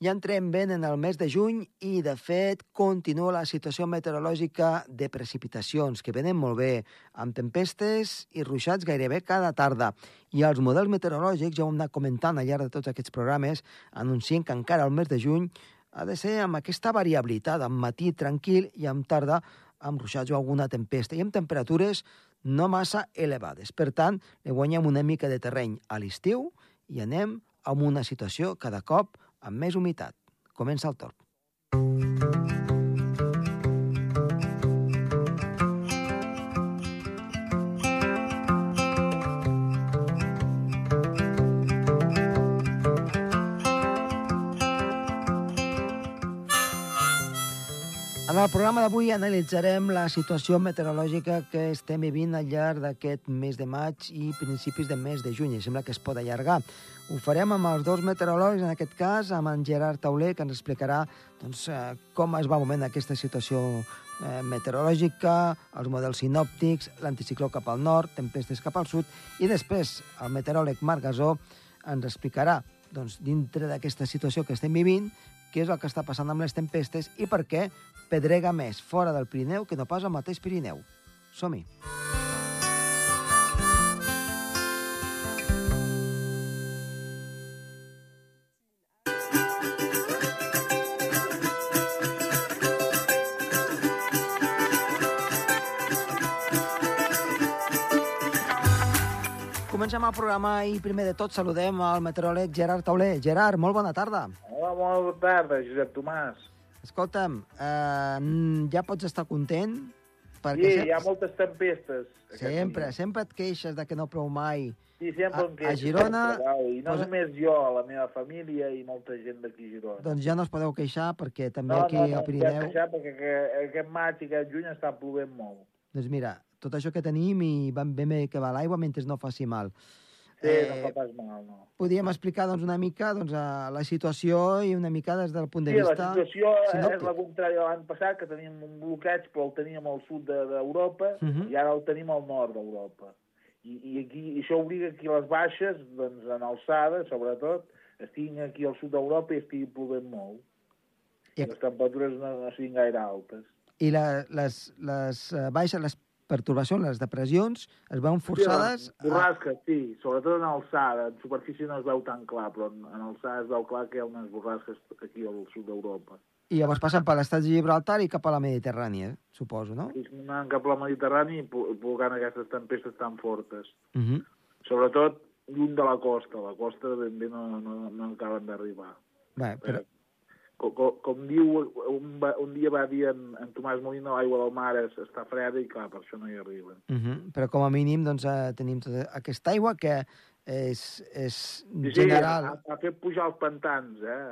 Ja entrem ben en el mes de juny i, de fet, continua la situació meteorològica de precipitacions, que venen molt bé, amb tempestes i ruixats gairebé cada tarda. I els models meteorològics, ja ho hem anat comentant al llarg de tots aquests programes, anuncien que encara el mes de juny ha de ser amb aquesta variabilitat, amb matí tranquil i amb tarda amb ruixats o alguna tempesta, i amb temperatures no massa elevades. Per tant, li guanyem una mica de terreny a l'estiu i anem amb una situació cada cop amb més humitat. Comença el torn. En el programa d'avui analitzarem la situació meteorològica que estem vivint al llarg d'aquest mes de maig i principis de mes de juny. Sembla que es pot allargar. Ho farem amb els dos meteoròlegs, en aquest cas amb en Gerard Tauler, que ens explicarà doncs, eh, com es va moment aquesta situació eh, meteorològica, els models sinòptics, l'anticicló cap al nord, tempestes cap al sud, i després el meteoròleg Marc Gasó ens explicarà doncs, dintre d'aquesta situació que estem vivint, què és el que està passant amb les tempestes i per què pedrega més fora del Pirineu que no pas al mateix Pirineu. Som-hi! Comencem el programa i primer de tot saludem al meteoròleg Gerard Tauler. Gerard, molt bona tarda. Hola, bona tarda, Josep Tomàs. Escolta'm, eh, ja pots estar content? Sí, hi ha moltes tempestes. Sempre, Catalunya. sempre et queixes de que no plou mai. Sí, sempre a- em queixo, a Girona, I no posa- només jo, la meva família i molta gent d'aquí a Girona. Doncs ja no us podeu queixar perquè també no, aquí no, no, al Pirineu... Deixar, perquè que, aquest maig i aquest juny està plovent molt. Doncs mira, tot això que tenim i ben bé que va l'aigua mentre no faci mal. Sí, Eh, no fa pas mal, no. Podríem explicar doncs, una mica doncs, la situació i una mica des del punt de Sí, la vista... situació és sinòptic. la contrària de l'any passat, que teníem un bloqueig, però el teníem al sud de- d'Europa, Mhm. i ara el tenim al nord d'Europa. I, i, aquí, I això obliga que les baixes, doncs, en alçada, sobretot, estiguin aquí al sud d'Europa i estiguin plovent molt. I- I les temperatures no, no siguin gaire altes. I la, les, les eh, baixes, les pertorbacions, les depressions, es veuen forçades... Sí, borrasques, sí, sobretot en alçada. En superfície no es veu tan clar, però en, en alçada es veu clar que hi ha unes borrasques aquí al sud d'Europa. I llavors passen per l'estat de Gibraltar i cap a la Mediterrània, suposo, no? I anant cap al Mediterrani i pu- provocant aquestes tempestes tan fortes. Uh -huh. Sobretot lluny de la costa. La costa ben bé no, no, no acaben d'arribar. Bé, però, Com, com, diu, un, va, un dia va dir en, en Tomàs Molina, l'aigua del mar es, està freda i clar, per això no hi arriben. uh -huh. però com a mínim doncs, eh, tenim tota aquesta aigua que és, és Sí, sí, general. ha, ha fet pujar els pantans, eh?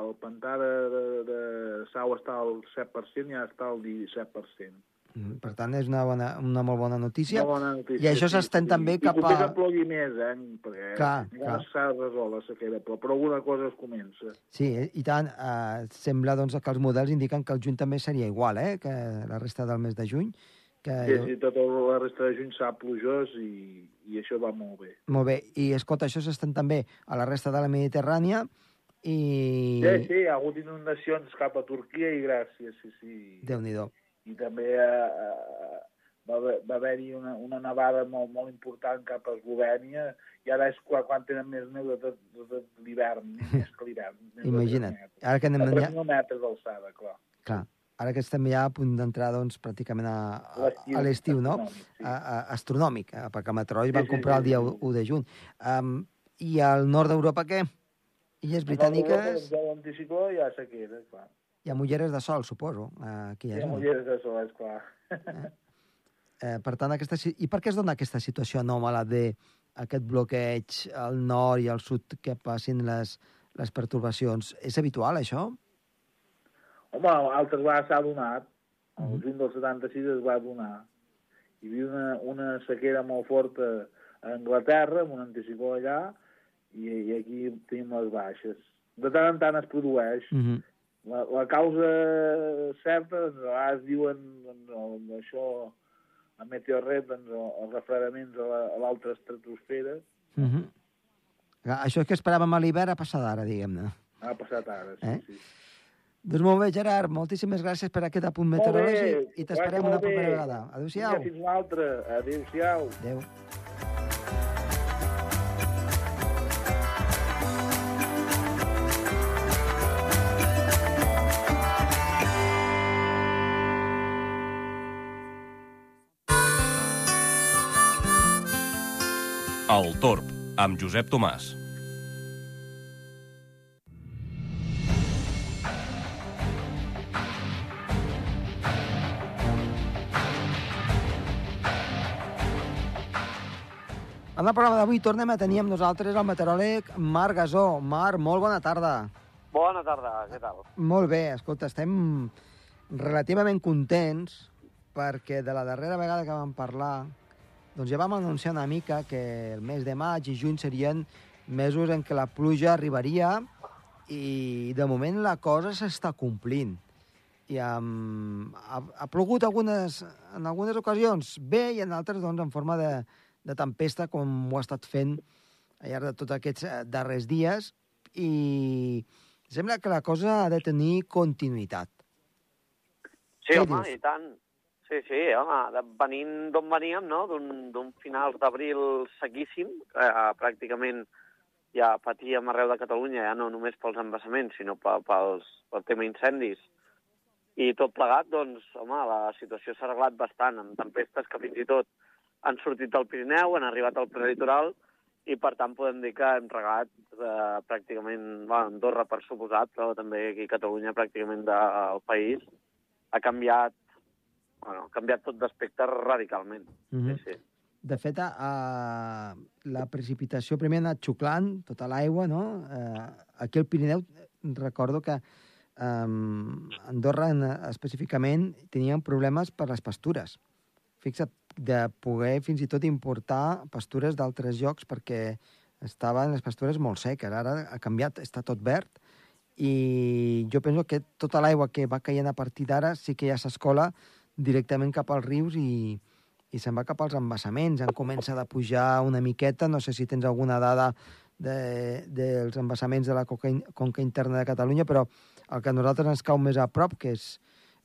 El pantà de, de, de Sau està al 7% i ara està al 17%. Per tant, és una, bona, una molt bona notícia. Una bona notícia. I això s'estén sí. també I cap a- que plogui més, eh? Perquè Clar, clar. s'ha resolt la sequera, però, però alguna cosa es comença. Sí, eh, i tant. Eh, sembla doncs, que els models indiquen que el juny també seria igual eh, que la resta del mes de juny. Que... Sí, sí, tota la resta de juny serà plujós i, i això va molt bé. Molt bé. I, escolta, això s'estén també a la resta de la Mediterrània i... Sí, sí, hi ha hagut inundacions cap a Turquia i Gràcia, sí, sí. Déu-n'hi-do. I també eh, eh, va, va haver-hi una, una nevada molt, molt important cap a Eslovènia i ara és quan, quan tenen més neu de tot, de tot l'hivern, més que l'hivern. Imagina't. Ara que anem A ja... 3.000 metres d'alçada, clar. Clar, ara que estem ja a punt d'entrar doncs, pràcticament a, a, L'estiu a no? sí. A, a, astronòmic, eh, perquè el meteoròlegs Sí, van sí, comprar el sí, dia sí. 1 de juny. Um, I al nord d'Europa què? Illes britàniques, Ja l'anticicló ha sequera, clar. Hi ha mulleres de sol, suposo, eh, aquí Hi ha mulleres de sol, és clar. Eh, per tant, aquesta, i per què es dona aquesta situació anòmala de aquest bloqueig al nord i al sud que passin les, les pertorbacions? És habitual, això? Home, altres vegades s'ha donat. El Mhm. juny del 76 es va donar. Hi havia una, una sequera molt forta a Anglaterra, amb un anticicló allà, i, i aquí tenim les baixes. De tant en tant es produeix. Uh -huh. La, la causa certa, doncs, a vegades diuen doncs, el, això a Meteorret, doncs, el- els refredaments a la- l'altra estratosfera. Uh -huh. Això és que esperàvem a l'hivern a passar d'ara, diguem-ne. Ha passat ara, sí, Eh? sí. Doncs molt bé, Gerard, moltíssimes gràcies per aquest apunt meteorològic i t'esperem una propera vegada. Adéu-siau. Fins una altra. Adéu-siau. Adéu. El Torb, amb Josep Tomàs. En el programa d'avui tornem a tenir amb nosaltres el meteoròleg Marc Gasó. Marc, molt bona tarda. Bona tarda, què tal? Molt bé, escolta, estem relativament contents perquè de la darrera vegada que vam parlar doncs ja vam anunciar una mica que el mes de maig i juny serien mesos en què la pluja arribaria i de moment la cosa s'està complint. I um, ha, ha plogut algunes, en algunes ocasions bé i en altres doncs, en forma de, de tempesta com ho ha estat fent al llarg de tots aquests eh, darrers dies i sembla que la cosa ha de tenir continuïtat. Sí, Què home, dius? i tant. Sí, sí, home, venint d'on veníem, no?, d'un finals d'abril sequíssim, eh, pràcticament ja patíem arreu de Catalunya, ja no només pels embassaments, sinó pel, pels, pel tema incendis. I tot plegat, doncs, home, la situació s'ha arreglat bastant, amb tempestes que fins i tot han sortit del Pirineu, han arribat al prelitoral, i per tant podem dir que hem regat eh, pràcticament, bueno, Andorra per suposat, però també aquí a Catalunya pràcticament del país, ha canviat, bueno, ha canviat tot d'aspecte radicalment. Mhm. Sí, sí. De fet, a, la precipitació primer ha anat xuclant tota l'aigua, no? Eh, aquí al Pirineu recordo que um, Andorra en, específicament tenien problemes per les pastures. Fixa't, de poder fins i tot importar pastures d'altres llocs perquè estaven les pastures molt seques. Ara ha canviat, està tot verd i jo penso que tota l'aigua que va caient a partir d'ara sí que ja s'escola directament cap als rius i, i se'n va cap als embassaments. Han començat a pujar una miqueta, no sé si tens alguna dada de, dels embassaments de la conca, conca interna de Catalunya, però el que a nosaltres ens cau més a prop, que és,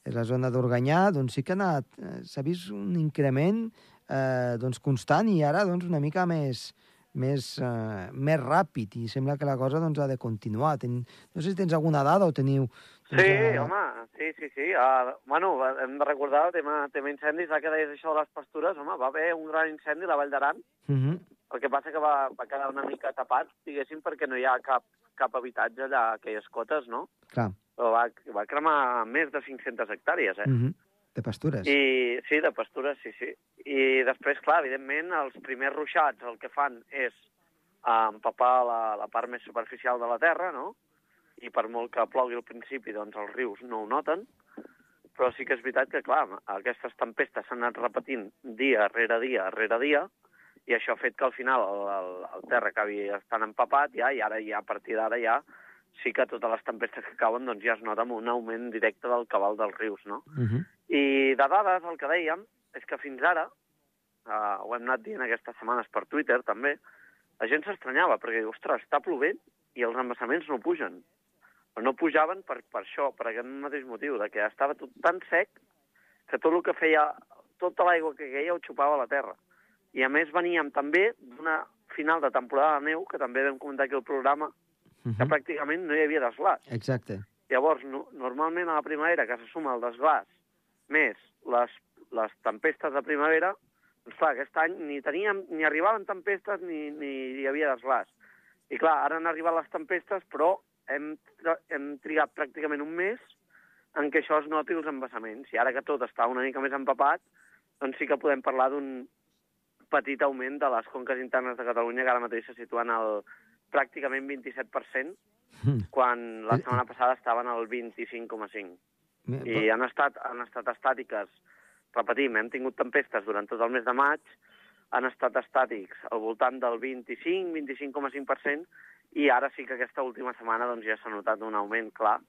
és la zona d'Organyà, doncs sí que eh, s'ha vist un increment eh, doncs constant i ara doncs una mica més, més, eh, més ràpid i sembla que la cosa doncs, ha de continuar. Ten... No sé si tens alguna dada o teniu... Sí, eh, home, sí, sí, sí. Uh, bueno, hem de recordar el tema, tema incendis, ara que deies això de les pastures, home, va haver un gran incendi a la Vall d'Aran, Uh -huh. el que passa que va, va quedar una mica tapat, diguéssim, perquè no hi ha cap, cap habitatge allà aquelles cotes, no? Clar. Però va, va cremar més de 500 hectàrees, eh? Uh -huh. De pastures. I, sí, de pastures, sí, sí. I després, clar, evidentment, els primers ruixats el que fan és eh, empapar la, la part més superficial de la terra, no? I per molt que plogui al principi, doncs els rius no ho noten. Però sí que és veritat que, clar, aquestes tempestes s'han anat repetint dia rere dia rere dia, i això ha fet que al final el, el, el terra acabi estant empapat ja, i ara ja, a partir d'ara ja sí que totes les tempestes que cauen doncs ja es nota un augment directe del cabal dels rius, no? Uh -huh. I de dades, el que dèiem és que fins ara, eh, ho hem anat dient aquestes setmanes per Twitter també, la gent s'estranyava perquè ostres, està plovent i els embassaments no pugen. Però no pujaven per, per això, per aquest mateix motiu, de que estava tot tan sec que tot el que feia, tota l'aigua que queia ho xupava la terra. I a més veníem també d'una final de temporada de neu, que també vam comentar aquí al programa, Uh que -huh. pràcticament no hi havia desglàs. Exacte. Llavors, no, normalment a la primavera, que se suma el desglàs més les, les tempestes de primavera, doncs clar, aquest any ni teníem, ni arribaven tempestes ni, ni hi havia desglàs. I clar, ara han arribat les tempestes, però hem, hem trigat pràcticament un mes en què això es noti els embassaments. I ara que tot està una mica més empapat, doncs sí que podem parlar d'un petit augment de les conques internes de Catalunya, que ara mateix se situen al pràcticament 27%, Mm. quan la Eh, setmana passada estaven al 25,5. I han estat, han estat estàtiques, repetim, hem tingut tempestes durant tot el mes de maig, han estat estàtics al voltant del 25-25,5%, i ara sí que aquesta última setmana doncs, ja s'ha notat un augment clar,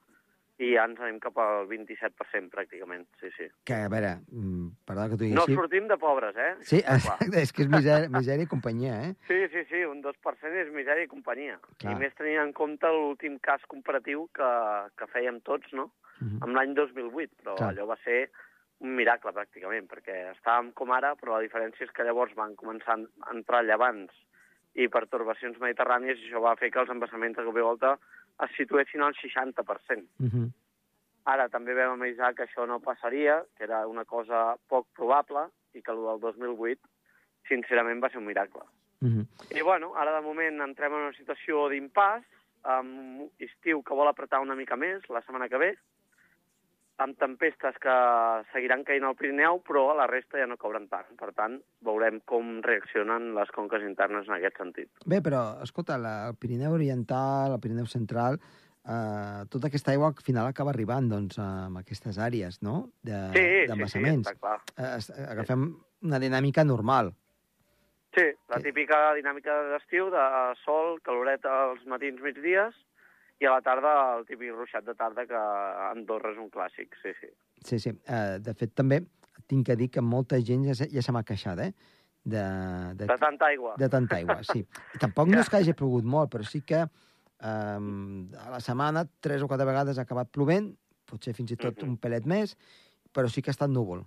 i ja ens anem cap al 27% pràcticament, sí, sí. Que, a veure, mm, perdó que t'ho digui No així... sortim de pobres, eh? Sí, exacte, és que és misèria, misèria i companyia, eh? Sí, sí, sí, un 2% és misèria i companyia. Clar. I més tenint en compte l'últim cas comparatiu que, que fèiem tots, no? Mhm. Amb l'any 2008, però Clar. allò va ser un miracle, pràcticament, perquè estàvem com ara, però la diferència és que llavors van començar a entrar llevants i pertorbacions mediterrànies i això va fer que els embassaments de cop i volta es situessin al 60%. Mhm. Ara també vam avisar que això no passaria, que era una cosa poc probable, i que el del 2008, sincerament, va ser un miracle. Mhm. I bueno, ara de moment entrem en una situació d'impàs, amb estiu que vol apretar una mica més la setmana que ve, amb tempestes que seguiran caient al Pirineu, però a la resta ja no cobren tant. Per tant, veurem com reaccionen les conques internes en aquest sentit. Bé, però, escolta, la, el Pirineu Oriental, el Pirineu Central, eh, tota aquesta aigua al final acaba arribant doncs, amb aquestes àrees no? de- Sí, sí, sí, està clar. Eh, agafem una dinàmica normal. Sí, la Sí. típica dinàmica d'estiu, de sol, caloret als matins migdies, i a la tarda el típic ruixat de tarda, que a Andorra és un clàssic, sí, sí. Sí, sí. Eh, de fet, també tinc que dir que molta gent ja, se- ja se m'ha queixat, eh? De, de, De tanta aigua. de tanta aigua, sí. I tampoc no és que hagi plogut molt, però sí que eh, a la setmana tres o quatre vegades ha acabat plovent, potser fins i tot Mhm. un pelet més, però sí que ha estat núvol.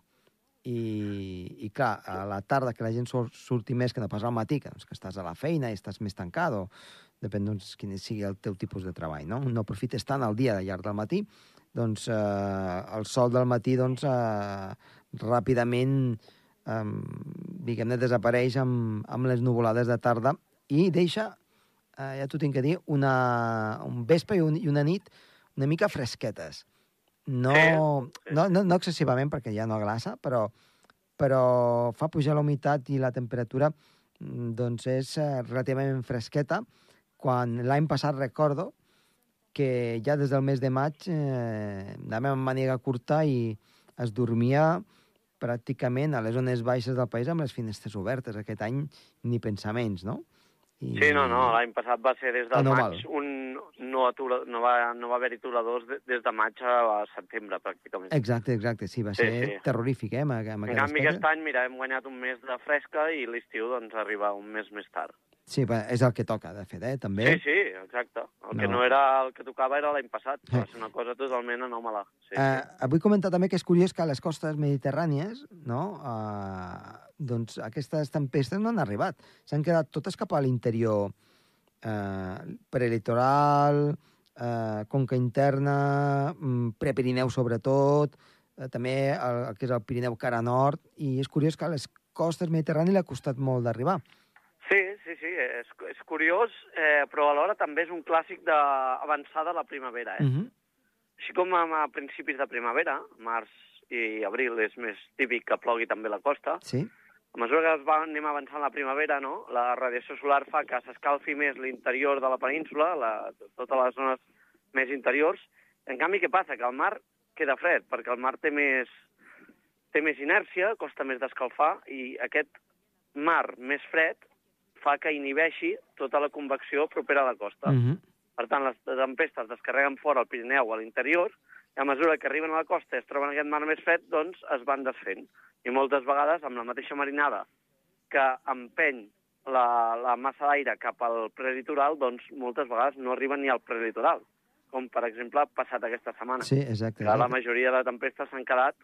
I, I, clar, a la tarda que la gent sur, surti més que no pas al matí, que, doncs, que estàs a la feina i estàs més tancat, o depèn doncs, quin sigui el teu tipus de treball, no? No aprofites tant el dia al llarg del matí, doncs eh, el sol del matí doncs, eh, ràpidament eh, diguem-ne, desapareix amb, amb les nuvolades de tarda i deixa, eh, ja t'ho tinc que dir, una, un vespre i, un, i una nit una mica fresquetes. No, no, no, no excessivament, perquè ja no glaça, però, però fa pujar la humitat i la temperatura mm, doncs és eh, relativament fresqueta, quan l'any passat recordo que ja des del mes de maig eh, anàvem amb màniga curta i es dormia pràcticament a les zones baixes del país amb les finestres obertes. Aquest any ni pensaments, no? I... Sí, no, no, l'any passat va ser des del Anormal. maig, un, no, atura, no va, no va haver-hi aturadors de, des de maig a setembre, pràcticament. Exacte, exacte, sí, va Sí, ser sí. terrorífic, eh, amb, amb En canvi, aquest any, mira, hem guanyat un mes de fresca i l'estiu, doncs, arriba un mes més tard. Sí, és el que toca, de fet, eh, també. Sí, sí, exacte. El que No. no era el que tocava era l'any passat. Va ser una cosa totalment anòmala. Sí, Eh, sí. vull comentar també que és curiós que a les costes mediterrànies, no?, eh, doncs aquestes tempestes no han arribat. S'han quedat totes cap a l'interior eh, prelitoral, eh, conca interna, mm, prepirineu sobretot, eh, també el, el que és el Pirineu cara nord, i és curiós que a les costes mediterrànies li ha costat molt d'arribar. Sí, sí, és, és curiós, eh, però alhora també és un clàssic d'avançada a la primavera. Eh? Mm -hmm. Així com a, a principis de primavera, març i abril és més típic que plogui també la costa, Sí, a mesura que es va, anem avançant la primavera, no? la radiació solar fa que s'escalfi més l'interior de la península, la, totes les zones més interiors. En canvi, què passa? Que el mar queda fred, perquè el mar té més, té més inèrcia, costa més d'escalfar, i aquest mar més fred fa que inhibeixi tota la convecció propera a la costa. mm -hmm. Per tant, les tempestes descarreguen fora al Pirineu, a l'interior, i a mesura que arriben a la costa i es troben aquest mar més fred, doncs es van desfent. I moltes vegades, amb la mateixa marinada que empeny la, la massa d'aire cap al prelitoral, doncs moltes vegades no arriben ni al prelitoral, com per exemple ha passat aquesta setmana. sí, exacte. que la exacte. majoria de tempestes s'han quedat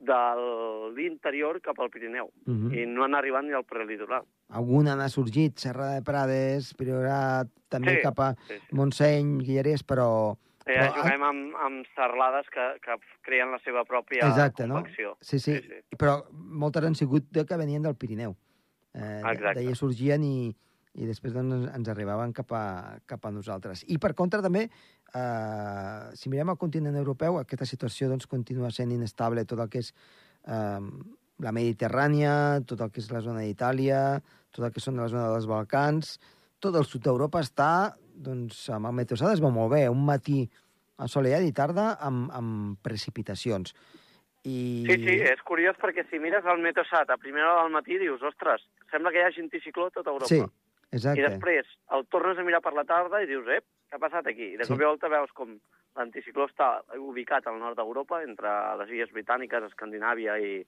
de l'interior cap al Pirineu Mhm. i no han arribat ni al prelitoral. Alguna n'ha sorgit, Serra de Prades, Priorat, també Sí, cap a sí, sí. Montseny, Guilleries, però... Eh, però- juguem amb, amb serlades que, que creen la seva pròpia Exacte, no? convecció. Sí, sí, Sí, sí. però moltes han sigut de que venien del Pirineu. Eh. D'allà sorgien i, i després doncs, ens arribaven cap a, cap a nosaltres. I per contra també, eh, si mirem el continent europeu, aquesta situació doncs, continua sent inestable, tot el que és eh, la Mediterrània, tot el que és la zona d'Itàlia, tot el que són la zona dels Balcans, tot el sud d'Europa està, doncs, amb el meteosat es veu molt bé, un matí assolellat i tarda amb, amb precipitacions. I... Sí, sí, és curiós perquè si mires el Meteosat a primera hora del matí dius, ostres, sembla que hi hagi anticicló a tota Europa. Sí, I exacte. després el tornes a mirar per la tarda i dius, ep, què ha passat aquí? I de Sí. cop i volta veus com l'anticicló està ubicat al nord d'Europa, entre les illes britàniques, Escandinàvia i,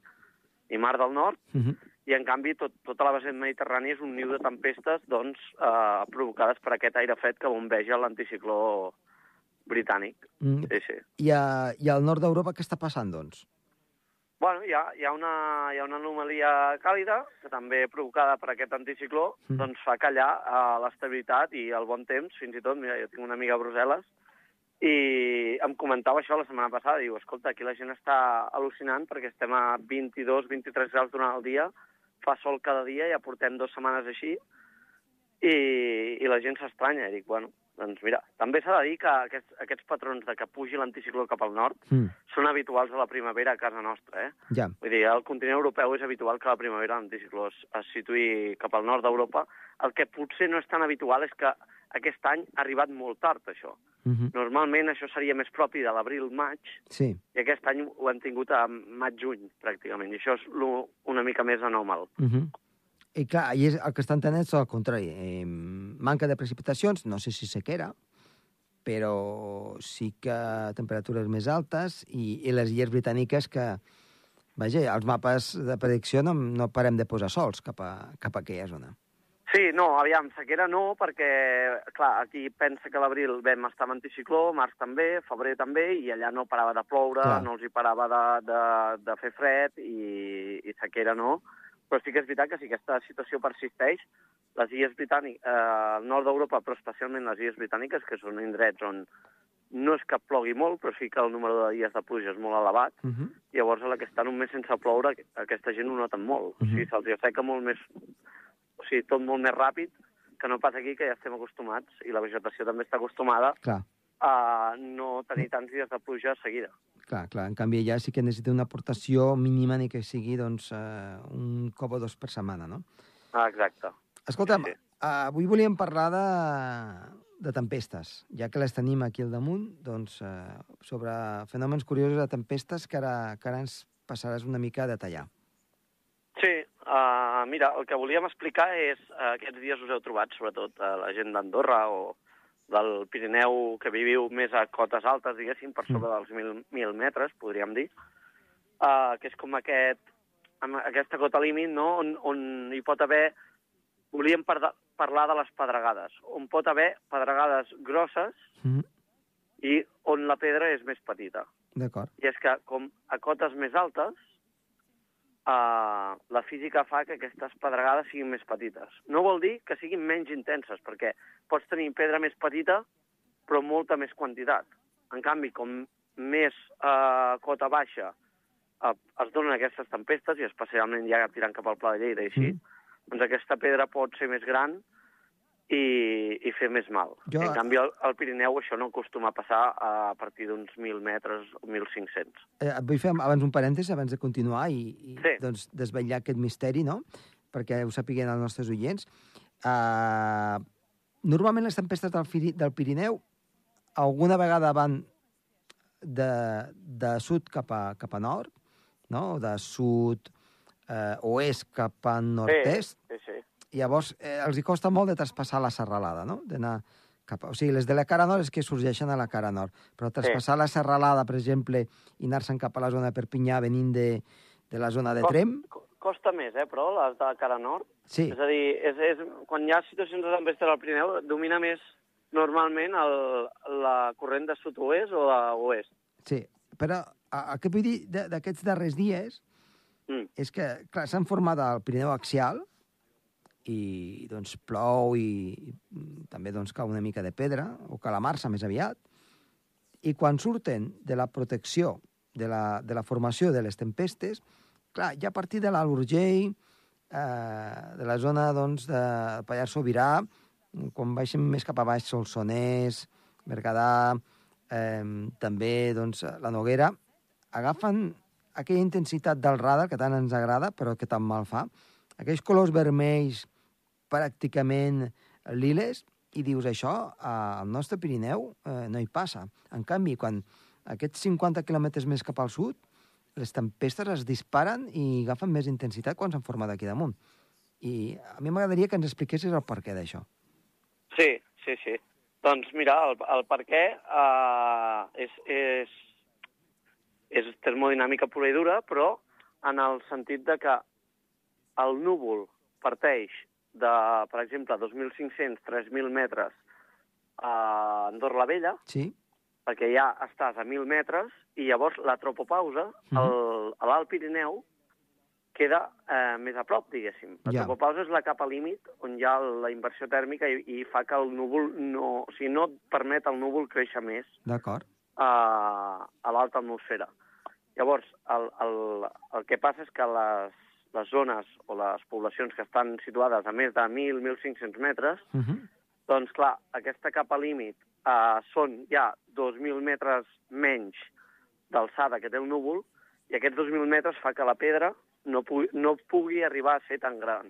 i Mar del Nord, Uh -huh. I en canvi tot, tota la vessant mediterrània és un niu de tempestes doncs, eh, provocades per aquest aire fred que bombeja l'anticicló britànic. Mm. Sí, sí. I, a, I al nord d'Europa què està passant, doncs? Bueno, hi ha, hi, ha una, hi ha una anomalia càlida, que també provocada per aquest anticicló, Mm. doncs fa callar uh, l'estabilitat i el bon temps, fins i tot, mira, jo tinc una amiga a Brussel·les, i em comentava això la setmana passada, diu, escolta, aquí la gent està al·lucinant perquè estem a 22-23 graus durant el dia, fa sol cada dia, ja portem dues setmanes així, i, i la gent s'estranya. I dic, bueno, doncs mira, també s'ha de dir que aquests, aquests patrons de que pugi l'anticicló cap al nord Mm. són habituals a la primavera a casa nostra, eh? Ja. Vull dir, al continent europeu és habitual que a la primavera l'anticicló es, es situï cap al nord d'Europa. El que potser no és tan habitual és que aquest any ha arribat molt tard, això. Uh -huh. Normalment això seria més propi de l'abril-maig, Sí. i aquest any ho hem tingut a maig-juny, pràcticament, i això és lo, una mica més anòmal. Uh -huh. I clar, i és, el que estan tenint és el contrari. Eh, manca de precipitacions, no sé si sequera, però sí que temperatures més altes i, i les illes britàniques que, vaja, els mapes de predicció no, no parem de posar sols cap a, cap a aquella zona. Sí, no, aviam, sequera no, perquè, clar, aquí pensa que l'abril vam estar amb anticicló, març també, febrer també, i allà no parava de ploure, Clar. no els hi parava de, de, de fer fred, i, i sequera no. Però sí que és veritat que si aquesta situació persisteix, les illes britàniques, eh, al nord d'Europa, però especialment les illes britàniques, que són indrets on no és que plogui molt, però sí que el número de dies de pluja és molt elevat, Uh -huh. llavors a la que estan un mes sense ploure, aquesta gent ho noten molt. O sigui, Mhm. se'ls asseca molt més... Sigui, tot molt més ràpid que no pas aquí, que ja estem acostumats, i la vegetació també està acostumada Clar, a no tenir tants dies de pluja seguida. clar, clar. En canvi, allà sí que necessita una aportació mínima ni que sigui doncs, eh, un cop o dos per setmana, no? Ah, exacte. Escolta'm, Sí. sí. avui volíem parlar de, de tempestes. Ja que les tenim aquí al damunt, doncs, eh, sobre fenòmens curiosos de tempestes que ara, que ara ens passaràs una mica a detallar. Uh, mira, el que volíem explicar és, uh, aquests dies us heu trobat, sobretot uh, la gent d'Andorra o del Pirineu que viviu més a cotes altes, diguéssim, per sobre dels 1.000, 1.000 metres, podríem dir, uh, que és com aquest, amb aquesta cota límit, no?, on, on hi pot haver... Volíem par parlar de les pedregades, on pot haver pedregades grosses Mm i on la pedra és més petita. D'acord. I és que, com a cotes més altes, uh, la física fa que aquestes pedregades siguin més petites. No vol dir que siguin menys intenses, perquè pots tenir pedra més petita, però molta més quantitat. En canvi, com més uh, cota baixa uh, es donen aquestes tempestes, i especialment ja tirant cap al Pla de Lleida i així, Mm. doncs aquesta pedra pot ser més gran i, i fer més mal. Jo- En canvi, al, al Pirineu això no acostuma a passar a partir d'uns 1.000 metres o 1.500. Eh, vull fer abans un parèntesi, abans de continuar i, i Sí. doncs, desvetllar aquest misteri, no?, perquè ho sapiguen els nostres oients. Uh, normalment les tempestes del, del Pirineu alguna vegada van de, de sud cap a, cap a nord, no?, de sud eh, oest cap a nord-est, sí. Llavors, eh, els hi costa molt de traspassar la serralada, no? D'anar cap. O sigui, les de la cara nord és que sorgeixen a la cara nord, però traspassar la serralada, per exemple, i anar-se'n cap a la zona de Perpinyà venint de, de la zona de Trem, co- Costa més, eh, però, les de cara nord. sí, És a dir, és, és, quan hi ha situacions de tempesta al Pirineu, domina més normalment el, la corrent de sud-oest o d'oest. sí. Però a- el que vull dir d'aquests darrers dies Mm. és que, clar, s'han format al Pirineu axial i, doncs, plou i, i també, doncs, cau una mica de pedra, o calamarsa més aviat, i quan surten de la protecció, de la, de la formació de les tempestes, clar, ja a partir de l'Alt Urgell, eh, de la zona, doncs, de Pallars Sobirà, quan baixem més cap a baix, Solsonès, Berguedà, eh, també, doncs, la Noguera, agafen aquella intensitat del radar que tant ens agrada, però que tan mal fa, aquells colors vermells pràcticament liles, i dius això, al nostre Pirineu eh, no hi passa. En canvi, quan aquests 50 quilòmetres més cap al sud, les tempestes es disparen i agafen més intensitat quan s'han format aquí damunt. I a mi m'agradaria que ens expliquessis el perquè d'això. Sí, sí, sí. Doncs mira, el, el per què uh, és, és, és termodinàmica pura i dura, però en el sentit de que el núvol parteix de, per exemple, 2.500, 3.000 metres a Andorra la Vella, Sí? perquè ja estàs a 1.000 metres, i llavors la tropopausa, Mhm. el, a l'Alt Pirineu, queda eh, més a prop, diguéssim. La Ja. tropopausa és la capa límit on hi ha la inversió tèrmica i, i fa que el núvol no... O sigui, no et permet al núvol créixer més D'acord. a, a l'alta atmosfera. Llavors, el, el, el que passa és que les, les zones o les poblacions que estan situades a més de 1.000-1.500 metres, Uh -huh. doncs clar, aquesta capa límit eh, són ja 2.000 metres menys d'alçada que té el núvol, i aquests 2.000 metres fa que la pedra no pugui, no pugui arribar a ser tan gran.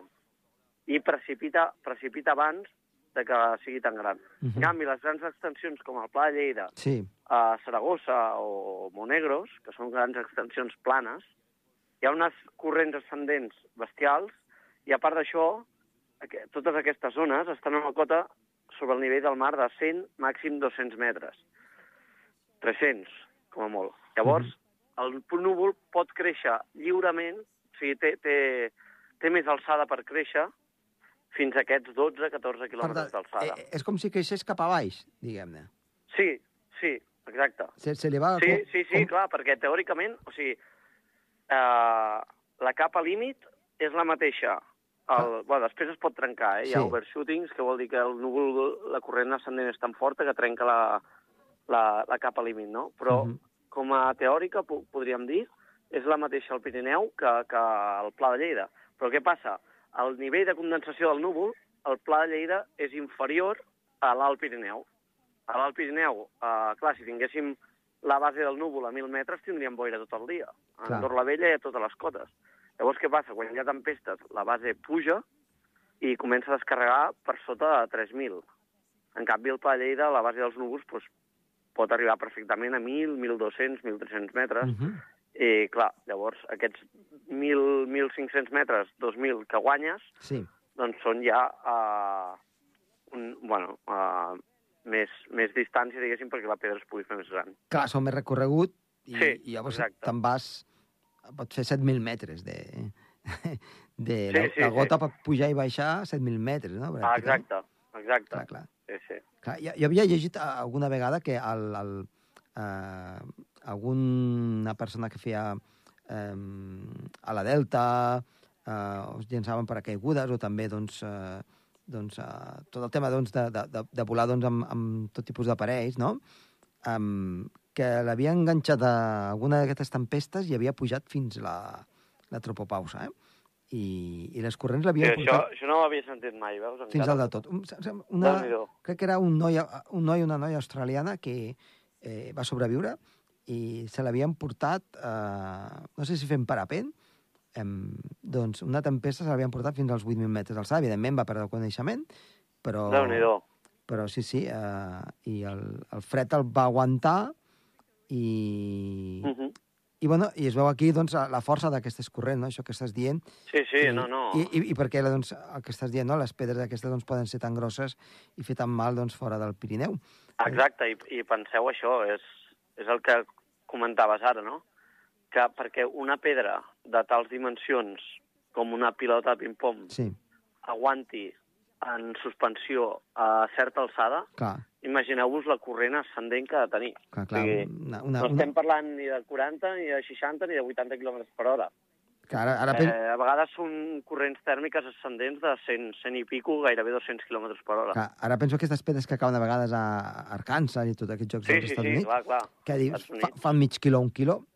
I precipita, precipita abans de que sigui tan gran. Mhm. En canvi, les grans extensions com el Pla de Lleida, Sí. a Saragossa o Monegros, que són grans extensions planes, hi ha unes corrents ascendents bestials i, a part d'això, totes aquestes zones estan a una cota sobre el nivell del mar de 100, màxim 200 metres. 300, com a molt. Llavors, el núvol pot créixer lliurement, o sigui, té, té, té més alçada per créixer fins a aquests 12-14 quilòmetres d'alçada. eh, és com si creixés cap a baix, diguem-ne. Sí, sí, exacte. Se, se li va... Sí, sí, sí, com- clar, perquè teòricament, o sigui, eh, la capa límit és la mateixa. El, bueno, després es pot trencar, eh? Hi ha Sí. overshootings, que vol dir que el núvol, la corrent ascendent és tan forta que trenca la, la, la capa límit, no? Però, Mhm. com a teòrica, po podríem dir, és la mateixa al Pirineu que, que el Pla de Lleida. Però què passa? El nivell de condensació del núvol, el Pla de Lleida és inferior a l'Alt Pirineu. A l'Alt Pirineu, eh, clar, si tinguéssim la base del núvol a 1.000 metres, tindríem boira tot el dia. A. Andorra la Vella i a totes les cotes. Llavors, què passa? Quan hi ha tempestes, la base puja i comença a descarregar per sota de 3.000. En canvi, el Pla de Lleida, la base dels núvols, doncs, pot arribar perfectament a 1.000, 1.200, 1.300 metres. Mhm. I, clar, llavors, aquests 1.000, 1.500 metres, 2.000 que guanyes, Sí. doncs són ja uh, un, bueno, uh, més, més distància, diguéssim, perquè la pedra es pugui fer més gran. Clar, són més recorregut i, Sí, i llavors te'n vas... Pots fer 7.000 metres de... de Sí, la, sí, la sí. gota pot pujar i baixar 7.000 metres, no? Ah, exacte, exacte. Clar, clar. Sí, sí. clar jo, jo havia llegit alguna vegada que el, el, eh, alguna persona que feia eh, a la Delta eh, es llançaven per a caigudes o també doncs, eh, doncs, eh, tot el tema doncs, de, de, de, de volar doncs, amb, amb tot tipus d'aparells, no? Um, que l'havia enganxat a alguna d'aquestes tempestes i havia pujat fins la, la tropopausa, eh? I, i les corrents sí l'havien això, portat això no ho havia sentit mai, veus? fins encara. al de tot. Un- Una, crec que era un noi, un noi una noia australiana que eh, va sobreviure i se l'havien portat, eh, no sé si fent parapent, eh, doncs una tempesta se l'havien portat fins als 8.000 metres d'alçada. Evidentment va perdre el coneixement, però, Déu-n'hi-do. però sí, sí, eh, i el, el fred el va aguantar i, Mhm. i, bueno, i es veu aquí doncs, la força d'aquestes corrents, no? això que estàs dient, Sí, sí, i, no, no. I, i, i perquè doncs, el que estàs dient, no? les pedres aquestes doncs, poden ser tan grosses i fer tan mal doncs, fora del Pirineu. Exacte, i, i penseu això, és, és el que comentaves ara, no? Que perquè una pedra de tals dimensions com una pilota de ping-pong Sí, aguanti en suspensió a certa alçada, imagineu-vos la corrent ascendent que ha de tenir. clar, clar. O sigui, Una, una, no una, estem parlant ni de 40, ni de 60, ni de 80 km per hora. clar, ara, ara. Eh, a vegades són corrents tèrmiques ascendents de 100, 100 i pico, gairebé 200 km per hora. clar, ara penso aquestes pedres que acaben a vegades a Arkansas i tots aquests jocs sí, dels sí, Estats sí, Units, clar, clar. que dius, fa, fan mig quilo, un quilo,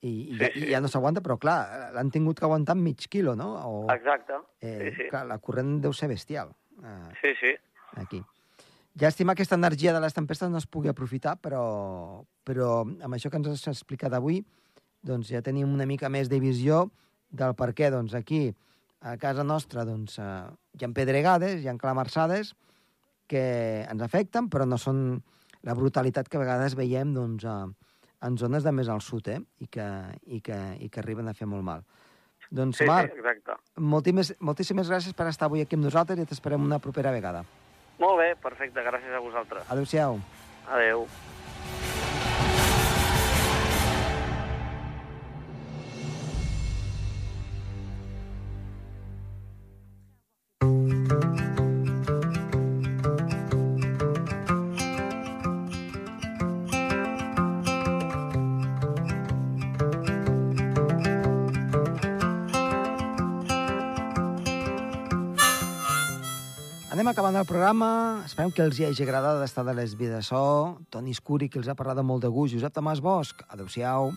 i, i, Sí, sí. i ja no s'aguanta, però clar, l'han tingut que aguantar amb mig quilo, no? O, Exacte, eh, sí, sí. Clar, la corrent deu ser bestial. Eh, Sí, sí. aquí. Llàstima que aquesta energia de les tempestes no es pugui aprofitar, però, però amb això que ens has explicat avui, doncs ja tenim una mica més de visió del per què doncs, aquí, a casa nostra, doncs, eh, hi ha pedregades, hi ha clamarsades que ens afecten, però no són la brutalitat que a vegades veiem doncs, eh, en zones de més al sud, eh? I, que, i, que, i que arriben a fer molt mal. Doncs, Sí, Marc, sí, exacte. moltíssimes, moltíssimes gràcies per estar avui aquí amb nosaltres i t'esperem una propera vegada. Molt bé, perfecte, gràcies a vosaltres. Adéu-siau. Adeu. Anem acabant el programa. Esperem que els hi hagi agradat estar de les vides so. Toni Escuri, que els ha parlat de molt de gust. Josep Tomàs Bosch. Adéu-siau.